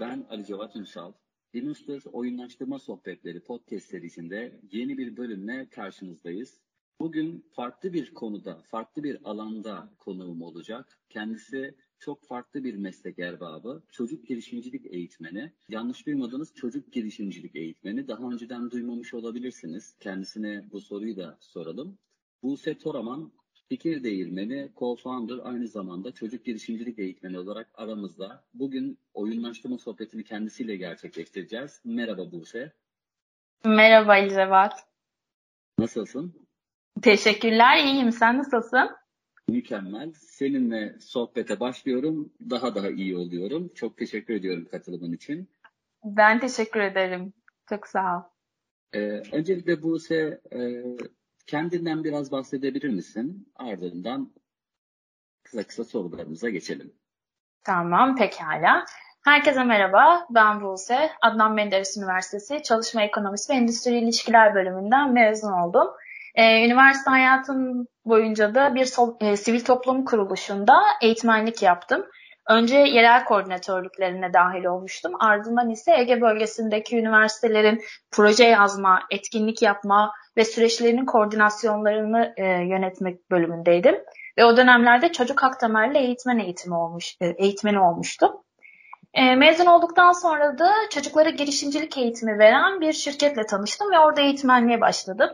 Ben Ali Cevat Ünsal. Dinus'tur Oyunlaştırma Sohbetleri podcast serisinde yeni bir bölümle karşınızdayız. Bugün farklı bir konuda, farklı bir alanda konuğum olacak. Kendisi çok farklı bir meslek erbabı. Çocuk girişimcilik eğitmeni. Yanlış duymadınız çocuk girişimcilik eğitmeni. Daha önceden duymamış olabilirsiniz. Kendisine bu soruyu da soralım. Buse Toraman Fikir Değirmeni co-founder aynı zamanda çocuk girişimcilik eğitmeni olarak aramızda. Bugün oyunlaştırma sohbetini kendisiyle gerçekleştireceğiz. Merhaba Buse. Merhaba Elizabeth. Nasılsın? Teşekkürler, iyiyim. Sen nasılsın? Mükemmel. Seninle sohbete başlıyorum. Daha daha iyi oluyorum. Çok teşekkür ediyorum katılımın için. Ben teşekkür ederim. Çok sağ ol. Ee, öncelikle Buse e, kendinden biraz bahsedebilir misin? Ardından kısa kısa sorularımıza geçelim. Tamam, pekala. Herkese merhaba, ben Buse. Adnan Menderes Üniversitesi Çalışma Ekonomisi ve Endüstri İlişkiler bölümünden mezun oldum. Ee, üniversite hayatım boyunca da bir so e, sivil toplum kuruluşunda eğitmenlik yaptım. Önce yerel koordinatörlüklerine dahil olmuştum. Ardından ise Ege bölgesindeki üniversitelerin proje yazma, etkinlik yapma ve süreçlerinin koordinasyonlarını e, yönetmek bölümündeydim. Ve o dönemlerde çocuk hak temelli eğitmen eğitimi olmuş, e, eğitmeni olmuştum. E, mezun olduktan sonra da çocuklara girişimcilik eğitimi veren bir şirketle tanıştım ve orada eğitmenliğe başladım.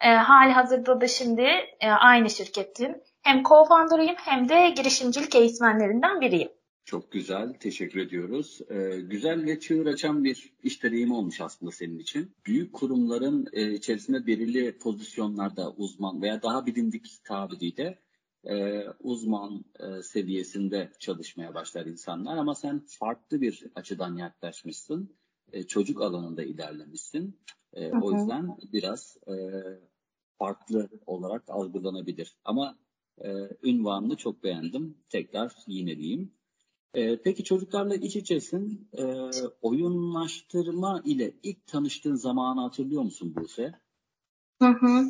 E, hali hazırda da şimdi e, aynı şirketin hem co-founder'ıyım hem de girişimcilik eğitmenlerinden biriyim. Çok güzel, teşekkür ediyoruz. Ee, güzel ve çığır açan bir iş deneyimi olmuş aslında senin için. Büyük kurumların e, içerisinde belirli pozisyonlarda uzman veya daha bilindik tabiriyle e, uzman e, seviyesinde çalışmaya başlar insanlar. Ama sen farklı bir açıdan yaklaşmışsın. E, çocuk alanında ilerlemişsin. E, hı hı. O yüzden biraz e, farklı olarak algılanabilir. Ama e, ünvanını çok beğendim. Tekrar yineleyeyim. E, peki çocuklarla iç içesin. E, oyunlaştırma ile ilk tanıştığın zamanı hatırlıyor musun Buse? Hı hı.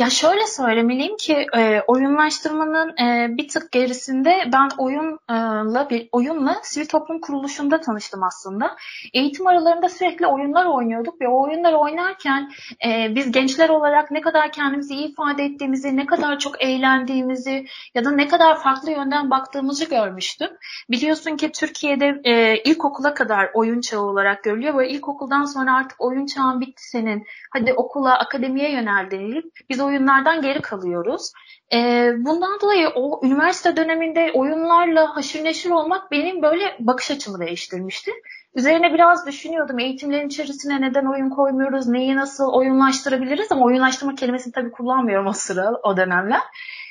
Ya şöyle söylemeliyim ki e, oyunlaştırmanın e, bir tık gerisinde ben oyunla bir oyunla sivil toplum kuruluşunda tanıştım aslında. Eğitim aralarında sürekli oyunlar oynuyorduk ve o oyunları oynarken e, biz gençler olarak ne kadar kendimizi iyi ifade ettiğimizi, ne kadar çok eğlendiğimizi ya da ne kadar farklı yönden baktığımızı görmüştüm. Biliyorsun ki Türkiye'de e, ilkokula kadar oyun çağı olarak görülüyor ve ilkokuldan sonra artık oyun çağın bitti senin. Hadi okula, akademiye yönel oyunlar denilip biz oyunlardan geri kalıyoruz. E, bundan dolayı o üniversite döneminde oyunlarla haşır neşir olmak benim böyle bakış açımı değiştirmişti. Üzerine biraz düşünüyordum. Eğitimlerin içerisine neden oyun koymuyoruz, neyi nasıl oyunlaştırabiliriz ama oyunlaştırma kelimesini tabii kullanmıyorum o sıra, o dönemler.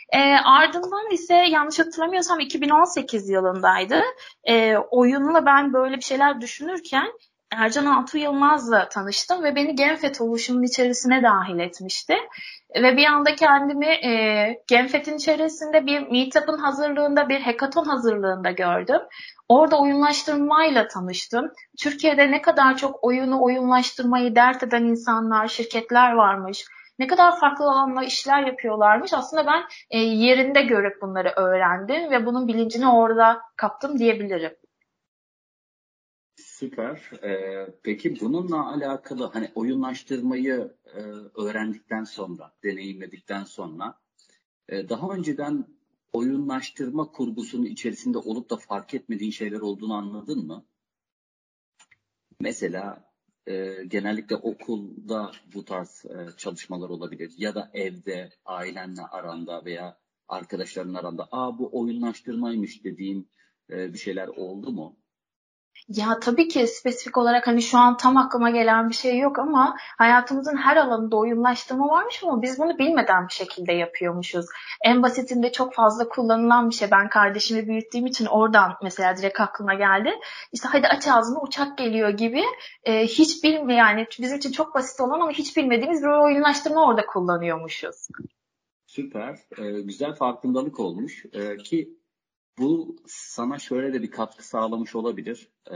E, ardından ise yanlış hatırlamıyorsam 2018 yılındaydı. E, oyunla ben böyle bir şeyler düşünürken Ercan Altuğ Yılmaz'la tanıştım ve beni Genfet oluşumun içerisine dahil etmişti. Ve bir anda kendimi e, Genfet'in içerisinde bir meetup'ın hazırlığında, bir hackathon hazırlığında gördüm. Orada oyunlaştırmayla tanıştım. Türkiye'de ne kadar çok oyunu oyunlaştırmayı dert eden insanlar, şirketler varmış. Ne kadar farklı alanla işler yapıyorlarmış. Aslında ben e, yerinde görüp bunları öğrendim ve bunun bilincini orada kaptım diyebilirim. Süper. Ee, peki bununla alakalı hani oyunlaştırmayı e, öğrendikten sonra, deneyimledikten sonra e, daha önceden oyunlaştırma kurgusunun içerisinde olup da fark etmediğin şeyler olduğunu anladın mı? Mesela e, genellikle okulda bu tarz e, çalışmalar olabilir ya da evde ailenle aranda veya arkadaşların aranda aa bu oyunlaştırmaymış dediğin e, bir şeyler oldu mu? Ya tabii ki spesifik olarak hani şu an tam aklıma gelen bir şey yok ama hayatımızın her alanında oyunlaştırma varmış ama biz bunu bilmeden bir şekilde yapıyormuşuz. En basitinde çok fazla kullanılan bir şey. Ben kardeşimi büyüttüğüm için oradan mesela direkt aklıma geldi. İşte hadi aç ağzını uçak geliyor gibi e, hiç bilme yani bizim için çok basit olan ama hiç bilmediğimiz bir oyunlaştırma orada kullanıyormuşuz. Süper. Ee, güzel farkındalık olmuş. Ee, ki bu sana şöyle de bir katkı sağlamış olabilir. Ee,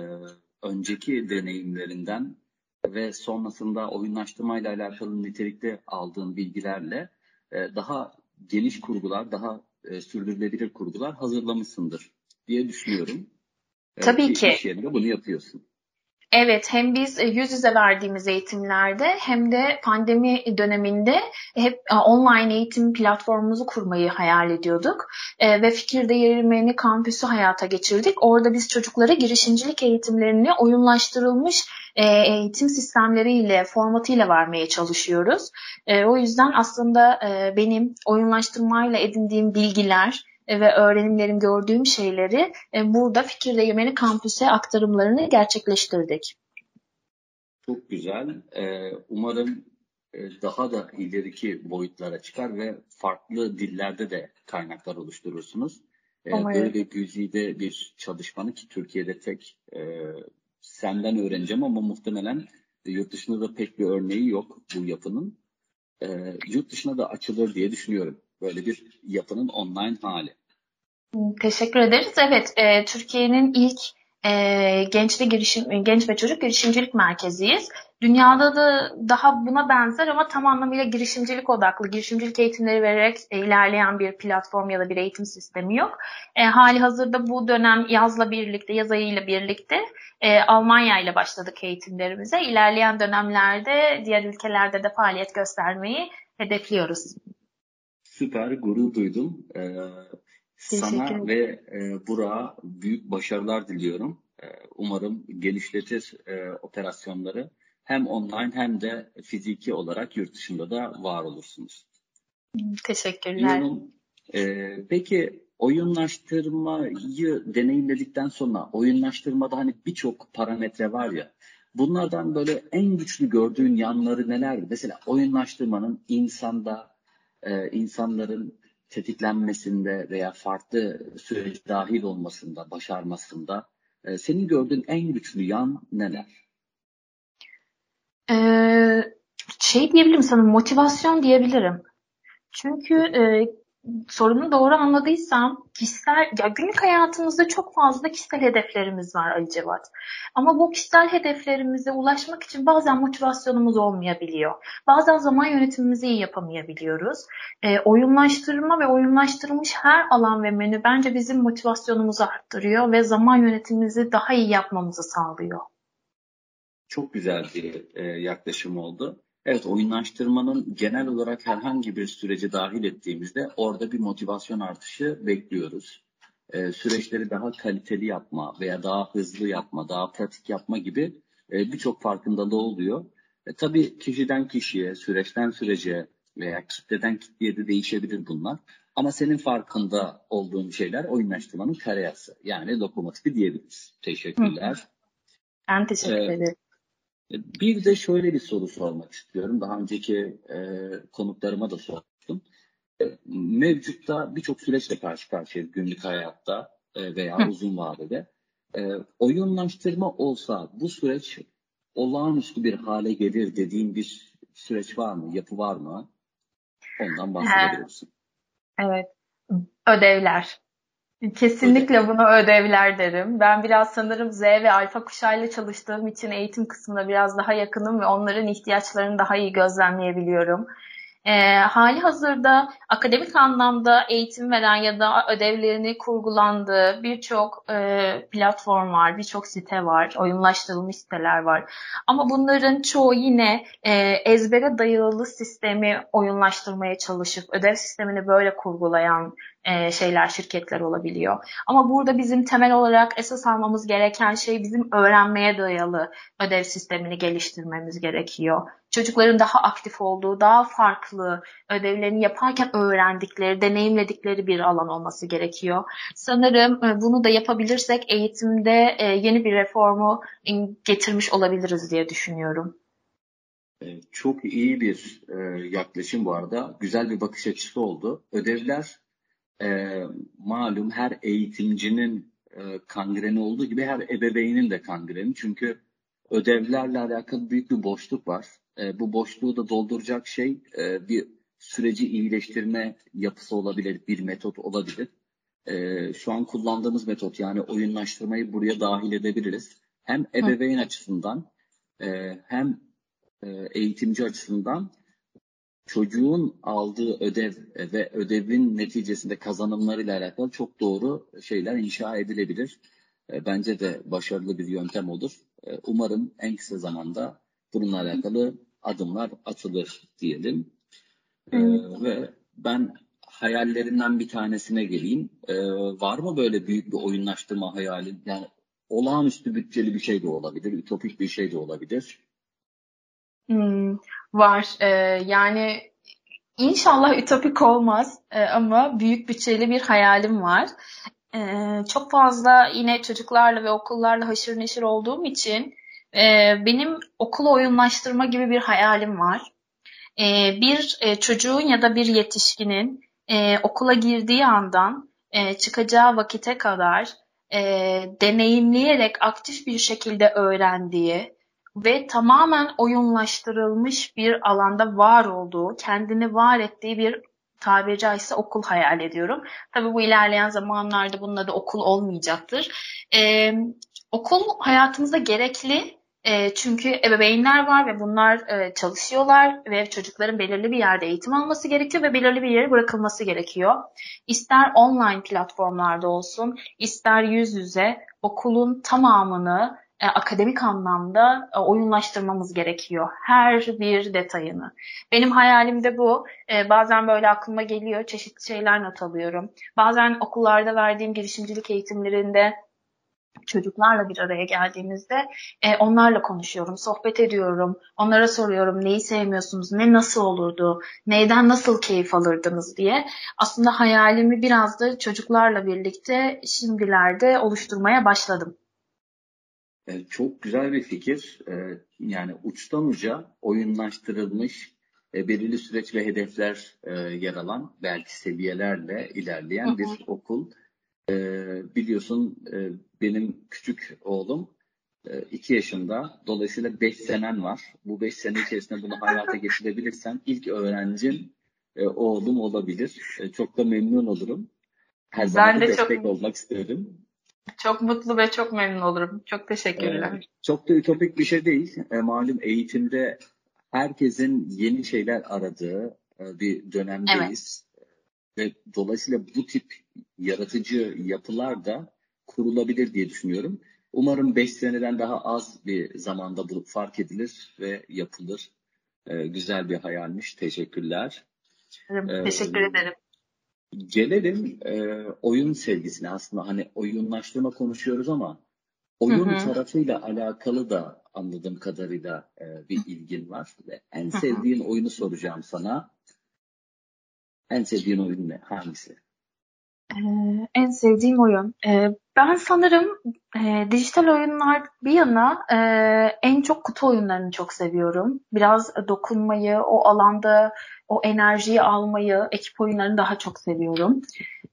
önceki deneyimlerinden ve sonrasında oyunlaştırmayla alakalı nitelikte aldığın bilgilerle e, daha geniş kurgular, daha e, sürdürülebilir kurgular hazırlamışsındır diye düşünüyorum. Tabii ki. İş yerinde bunu yapıyorsun. Evet, hem biz e, yüz yüze verdiğimiz eğitimlerde hem de pandemi döneminde hep e, online eğitim platformumuzu kurmayı hayal ediyorduk. E, ve Fikir Değirmeni kampüsü hayata geçirdik. Orada biz çocuklara girişimcilik eğitimlerini oyunlaştırılmış eğitim sistemleriyle, formatıyla vermeye çalışıyoruz. O yüzden aslında benim oyunlaştırmayla edindiğim bilgiler, ve öğrenimlerin gördüğüm şeyleri e, burada Fikir Değirmeni Kampüs'e aktarımlarını gerçekleştirdik. Çok güzel. E, umarım e, daha da ileriki boyutlara çıkar ve farklı dillerde de kaynaklar oluşturursunuz. Umarım. Böyle güzide bir çalışmanı ki Türkiye'de tek senden öğreneceğim ama muhtemelen yurt dışında da pek bir örneği yok bu yapının. Yurt dışına da açılır diye düşünüyorum. Böyle bir yapının online hali. Teşekkür ederiz. Evet, e, Türkiye'nin ilk e, genç ve girişim, genç ve çocuk girişimcilik merkeziyiz. Dünyada da daha buna benzer ama tam anlamıyla girişimcilik odaklı, girişimcilik eğitimleri vererek e, ilerleyen bir platform ya da bir eğitim sistemi yok. E, hali hazırda bu dönem yazla birlikte, yaz ayıyla birlikte e, Almanya ile başladık eğitimlerimize. İlerleyen dönemlerde diğer ülkelerde de faaliyet göstermeyi hedefliyoruz. Süper, gurur duydum. Ee, sana ve e, Burak'a büyük başarılar diliyorum. E, umarım genişletir e, operasyonları. Hem online hem de fiziki olarak yurt dışında da var olursunuz. Teşekkürler. E, peki oyunlaştırmayı deneyimledikten sonra oyunlaştırmada hani birçok parametre var ya bunlardan böyle en güçlü gördüğün yanları nelerdi? Mesela oyunlaştırmanın insanda e, insanların tetiklenmesinde veya farklı süreç dahil olmasında, başarmasında e, senin gördüğün en güçlü yan neler? Ee, şey diyebilirim sana motivasyon diyebilirim. Çünkü e, sorunu doğru anladıysam kişisel ya günlük hayatımızda çok fazla kişisel hedeflerimiz var Ali Cevat. Ama bu kişisel hedeflerimize ulaşmak için bazen motivasyonumuz olmayabiliyor. Bazen zaman yönetimimizi iyi yapamayabiliyoruz. E, oyunlaştırma ve oyunlaştırılmış her alan ve menü bence bizim motivasyonumuzu arttırıyor ve zaman yönetimimizi daha iyi yapmamızı sağlıyor. Çok güzel bir e, yaklaşım oldu. Evet oyunlaştırmanın genel olarak herhangi bir sürece dahil ettiğimizde orada bir motivasyon artışı bekliyoruz. Ee, süreçleri daha kaliteli yapma veya daha hızlı yapma, daha pratik yapma gibi e, birçok farkındalığı oluyor. E, tabii kişiden kişiye, süreçten sürece veya kitleden kitleye de değişebilir bunlar. Ama senin farkında olduğun şeyler oyunlaştırmanın kareyası. Yani lokomotifi diyebiliriz. Teşekkürler. Ben teşekkür ee, ederim. Bir de şöyle bir soru sormak istiyorum. Daha önceki e, konuklarıma da sordum. E, mevcutta birçok süreçle karşı karşıyayız günlük hayatta e, veya Hı. uzun vadede. E, oyunlaştırma olsa bu süreç olağanüstü bir hale gelir dediğin bir süreç var mı? Yapı var mı? Ondan bahsedebilir misin? Evet. Ödevler. Kesinlikle bunu ödevler derim. Ben biraz sanırım Z ve alfa kuşağıyla çalıştığım için eğitim kısmına biraz daha yakınım ve onların ihtiyaçlarını daha iyi gözlemleyebiliyorum. E, hali hazırda akademik anlamda eğitim veren ya da ödevlerini kurgulandığı birçok e, platform var, birçok site var, oyunlaştırılmış siteler var. Ama bunların çoğu yine e, ezbere dayalı sistemi oyunlaştırmaya çalışıp ödev sistemini böyle kurgulayan e, şeyler, şirketler olabiliyor. Ama burada bizim temel olarak esas almamız gereken şey bizim öğrenmeye dayalı ödev sistemini geliştirmemiz gerekiyor. Çocukların daha aktif olduğu, daha farklı ödevlerini yaparken öğrendikleri, deneyimledikleri bir alan olması gerekiyor. Sanırım e, bunu da yapabilirsek eğitimde e, yeni bir reformu getirmiş olabiliriz diye düşünüyorum. Çok iyi bir yaklaşım bu arada. Güzel bir bakış açısı oldu. Ödevler e, malum her eğitimcinin e, kangreni olduğu gibi her ebeveynin de kangreni. Çünkü ödevlerle alakalı büyük bir boşluk var. E, bu boşluğu da dolduracak şey e, bir süreci iyileştirme yapısı olabilir, bir metot olabilir. E, şu an kullandığımız metot yani oyunlaştırmayı buraya dahil edebiliriz. Hem ebeveyn Hı. açısından e, hem e, eğitimci açısından çocuğun aldığı ödev ve ödevin neticesinde kazanımlarıyla alakalı çok doğru şeyler inşa edilebilir. E, bence de başarılı bir yöntem olur. E, umarım en kısa zamanda bununla alakalı adımlar atılır diyelim. E, ve ben hayallerinden bir tanesine geleyim. Var mı böyle büyük bir oyunlaştırma hayalin? Yani olağanüstü bütçeli bir şey de olabilir, ütopik bir şey de olabilir. Hmm, var. Ee, yani inşallah ütopik olmaz ee, ama büyük bütçeli bir hayalim var. Ee, çok fazla yine çocuklarla ve okullarla haşır neşir olduğum için e, benim okulu oyunlaştırma gibi bir hayalim var. E, bir e, çocuğun ya da bir yetişkinin e, okula girdiği andan e, çıkacağı vakite kadar e, deneyimleyerek aktif bir şekilde öğrendiği ve tamamen oyunlaştırılmış bir alanda var olduğu, kendini var ettiği bir tabiri caizse okul hayal ediyorum. Tabii bu ilerleyen zamanlarda bunun adı okul olmayacaktır. Ee, okul hayatımızda gerekli e, çünkü ebeveynler var ve bunlar e, çalışıyorlar ve çocukların belirli bir yerde eğitim alması gerekiyor ve belirli bir yere bırakılması gerekiyor. İster online platformlarda olsun, ister yüz yüze okulun tamamını akademik anlamda e, oyunlaştırmamız gerekiyor. Her bir detayını. Benim hayalim de bu. E, bazen böyle aklıma geliyor. Çeşitli şeyler not alıyorum. Bazen okullarda verdiğim girişimcilik eğitimlerinde çocuklarla bir araya geldiğimizde e, onlarla konuşuyorum, sohbet ediyorum, onlara soruyorum neyi sevmiyorsunuz, ne nasıl olurdu, neyden nasıl keyif alırdınız diye. Aslında hayalimi biraz da çocuklarla birlikte şimdilerde oluşturmaya başladım. E, çok güzel bir fikir. E, yani uçtan uca oyunlaştırılmış e, belirli süreç ve hedefler yer alan belki seviyelerle ilerleyen bir okul. Biliyorsun benim küçük oğlum 2 yaşında. Dolayısıyla 5 senen var. Bu 5 sene içerisinde bunu hayata geçirebilirsen ilk öğrencin oğlum olabilir. Çok da memnun olurum. Her ben zaman de destek çok... olmak isterim. Çok mutlu ve çok memnun olurum. Çok teşekkürler. Ee, çok da ütopik bir şey değil. E, malum eğitimde herkesin yeni şeyler aradığı e, bir dönemdeyiz. Evet. Ve dolayısıyla bu tip yaratıcı yapılar da kurulabilir diye düşünüyorum. Umarım 5 seneden daha az bir zamanda bu fark edilir ve yapılır. Ee, güzel bir hayalmiş. Teşekkürler. Teşekkür ee, ederim. Gelelim e, oyun sevgisine aslında hani oyunlaştırma konuşuyoruz ama oyun hı hı. tarafıyla alakalı da anladığım kadarıyla e, bir ilgin var. Ve en sevdiğin hı hı. oyunu soracağım sana. En sevdiğin oyun ne? Hangisi? Ee, en sevdiğim oyun. Ee, ben sanırım e, dijital oyunlar bir yana e, en çok kutu oyunlarını çok seviyorum. Biraz dokunmayı, o alanda o enerjiyi almayı, ekip oyunlarını daha çok seviyorum.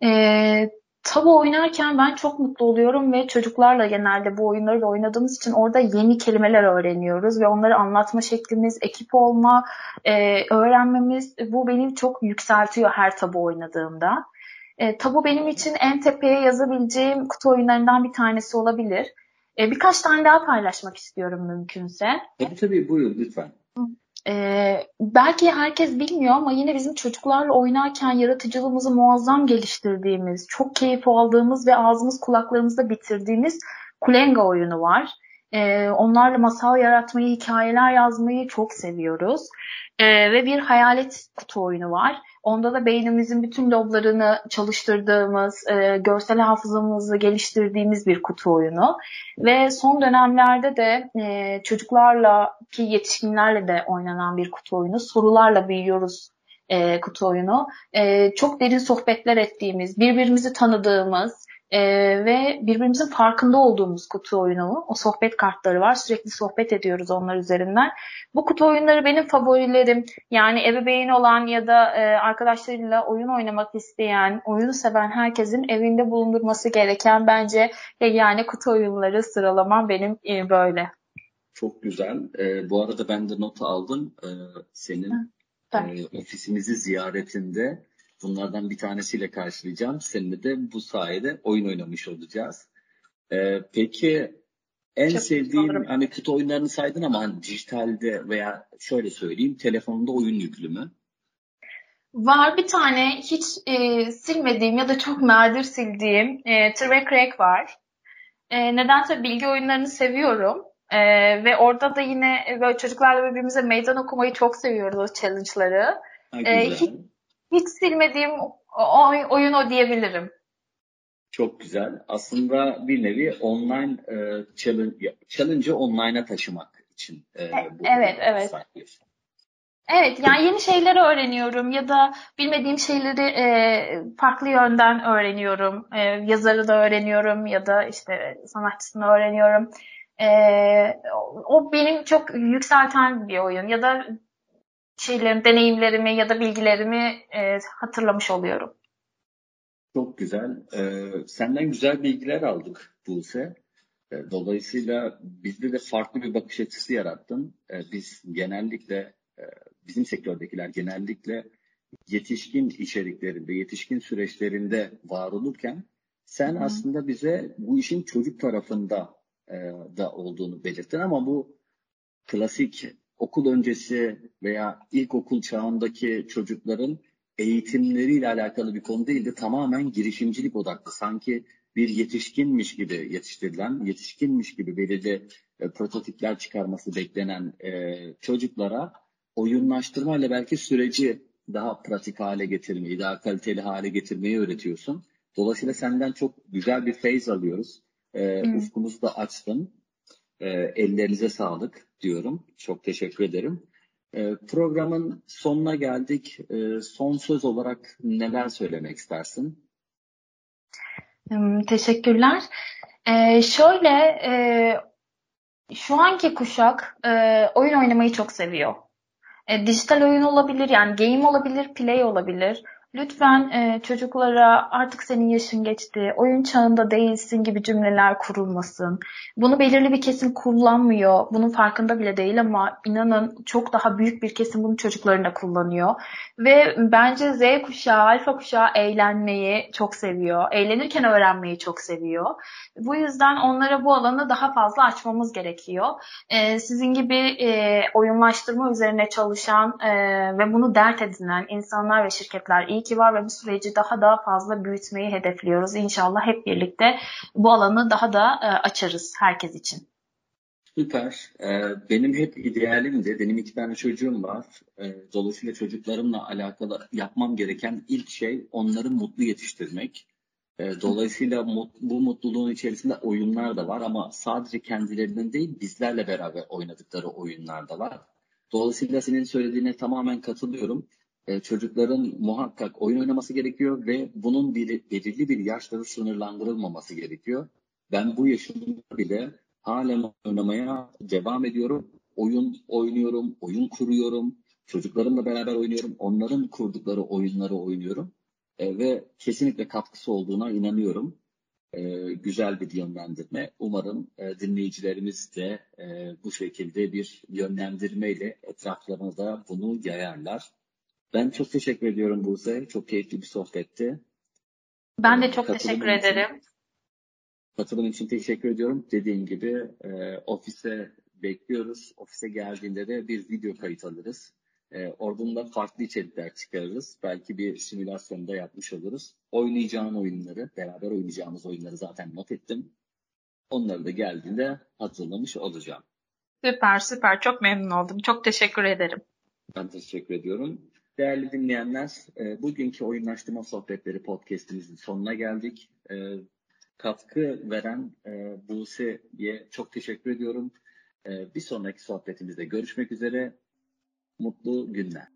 E, tabu oynarken ben çok mutlu oluyorum ve çocuklarla genelde bu oyunları da oynadığımız için orada yeni kelimeler öğreniyoruz ve onları anlatma şeklimiz, ekip olma, e, öğrenmemiz bu benim çok yükseltiyor her tabu oynadığımda. E, tabu benim için en tepeye yazabileceğim kutu oyunlarından bir tanesi olabilir. E, birkaç tane daha paylaşmak istiyorum mümkünse. Tabii tabii buyurun lütfen. Ee, belki herkes bilmiyor ama yine bizim çocuklarla oynarken yaratıcılığımızı muazzam geliştirdiğimiz, çok keyif aldığımız ve ağzımız kulaklarımızda bitirdiğimiz Kulenga oyunu var. Ee, onlarla masal yaratmayı, hikayeler yazmayı çok seviyoruz. Ee, ve bir hayalet kutu oyunu var. Onda da beynimizin bütün loblarını çalıştırdığımız, e, görsel hafızamızı geliştirdiğimiz bir kutu oyunu. Ve son dönemlerde de e, çocuklarla ki yetişkinlerle de oynanan bir kutu oyunu. Sorularla büyüyoruz e, kutu oyunu. E, çok derin sohbetler ettiğimiz, birbirimizi tanıdığımız, ee, ve birbirimizin farkında olduğumuz kutu oyunu. O sohbet kartları var. Sürekli sohbet ediyoruz onlar üzerinden. Bu kutu oyunları benim favorilerim. Yani ebeveyn olan ya da e, arkadaşlarıyla oyun oynamak isteyen, oyunu seven herkesin evinde bulundurması gereken bence yani kutu oyunları sıralamam benim e, böyle. Çok güzel. E, bu arada ben de not aldım. E, senin e, ofisimizi ziyaretinde bunlardan bir tanesiyle karşılayacağım. Seninle de bu sayede oyun oynamış olacağız. Ee, peki en Çok sevdiğin sanırım. hani kutu oyunlarını saydın ama hani dijitalde veya şöyle söyleyeyim telefonda oyun yüklü mü? Var bir tane hiç e, silmediğim ya da çok nadir sildiğim e, Trek var. E, nedense bilgi oyunlarını seviyorum. E, ve orada da yine böyle çocuklarla birbirimize meydan okumayı çok seviyoruz o challenge'ları. E, hiç, hiç silmediğim oy, oyun o diyebilirim. Çok güzel. Aslında bir nevi online e, challenge, challenge'ı online'a taşımak için e, bu evet, evet. Saklıyorsun. Evet yani yeni şeyleri öğreniyorum ya da bilmediğim şeyleri e, farklı yönden öğreniyorum. E, yazarı da öğreniyorum ya da işte sanatçısını öğreniyorum. E, o benim çok yükselten bir oyun ya da şeylerim, deneyimlerimi ya da bilgilerimi e, hatırlamış oluyorum. Çok güzel. Ee, senden güzel bilgiler aldık Buse. Ee, dolayısıyla bizde de farklı bir bakış açısı yarattın. Ee, biz genellikle e, bizim sektördekiler genellikle yetişkin içeriklerinde, yetişkin süreçlerinde var olurken sen Hı. aslında bize bu işin çocuk tarafında e, da olduğunu belirttin ama bu klasik okul öncesi veya ilkokul çağındaki çocukların eğitimleriyle alakalı bir konu değil de tamamen girişimcilik odaklı. Sanki bir yetişkinmiş gibi yetiştirilen, yetişkinmiş gibi belirli e, prototipler çıkarması beklenen e, çocuklara oyunlaştırma ile belki süreci daha pratik hale getirmeyi, daha kaliteli hale getirmeyi öğretiyorsun. Dolayısıyla senden çok güzel bir feyz alıyoruz. E, hmm. Ufkumuzu da açtın. E, ellerinize sağlık diyorum. Çok teşekkür ederim. E, programın sonuna geldik. E, son söz olarak neler söylemek istersin? Hmm, teşekkürler. Ee, şöyle, e, şu anki kuşak e, oyun oynamayı çok seviyor. E, dijital oyun olabilir yani game olabilir, play olabilir. Lütfen e, çocuklara artık senin yaşın geçti, oyun çağında değilsin gibi cümleler kurulmasın. Bunu belirli bir kesim kullanmıyor. Bunun farkında bile değil ama inanın çok daha büyük bir kesim bunu çocuklarında kullanıyor. Ve bence Z kuşağı, alfa kuşağı eğlenmeyi çok seviyor. Eğlenirken öğrenmeyi çok seviyor. Bu yüzden onlara bu alanı daha fazla açmamız gerekiyor. E, sizin gibi e, oyunlaştırma üzerine çalışan e, ve bunu dert edinen insanlar ve şirketler iyi ki var ve bu süreci daha da fazla büyütmeyi hedefliyoruz. İnşallah hep birlikte bu alanı daha da e, açarız herkes için. Süper. Ee, benim hep idealimdi. Benim iki tane çocuğum var. Ee, dolayısıyla çocuklarımla alakalı yapmam gereken ilk şey onları mutlu yetiştirmek. Dolayısıyla bu mutluluğun içerisinde oyunlar da var ama sadece kendilerinin değil bizlerle beraber oynadıkları oyunlar da var. Dolayısıyla senin söylediğine tamamen katılıyorum e, çocukların muhakkak oyun oynaması gerekiyor ve bunun bir, belirli bir yaşları sınırlandırılmaması gerekiyor. Ben bu yaşımda bile halen oynamaya devam ediyorum. Oyun oynuyorum, oyun kuruyorum. Çocuklarımla beraber oynuyorum. Onların kurdukları oyunları oynuyorum. E, ve kesinlikle katkısı olduğuna inanıyorum. E, güzel bir yönlendirme. Umarım e, dinleyicilerimiz de e, bu şekilde bir yönlendirmeyle etraflarına bunu yayarlar. Ben çok teşekkür ediyorum Buse. Çok keyifli bir sohbetti. Ben de çok teşekkür için, ederim. Katılım için teşekkür ediyorum. Dediğim gibi e, ofise bekliyoruz. Ofise geldiğinde de bir video kayıt alırız. E, oradan da farklı içerikler çıkarırız. Belki bir simülasyon da yapmış oluruz. Oynayacağım oyunları, beraber oynayacağımız oyunları zaten not ettim. Onları da geldiğinde hazırlamış olacağım. Süper süper. Çok memnun oldum. Çok teşekkür ederim. Ben teşekkür ediyorum. Değerli dinleyenler, e, bugünkü Oyunlaştırma Sohbetleri podcastimizin sonuna geldik. E, katkı veren e, Buse'ye çok teşekkür ediyorum. Bir sonraki sohbetimizde görüşmek üzere. Mutlu günler.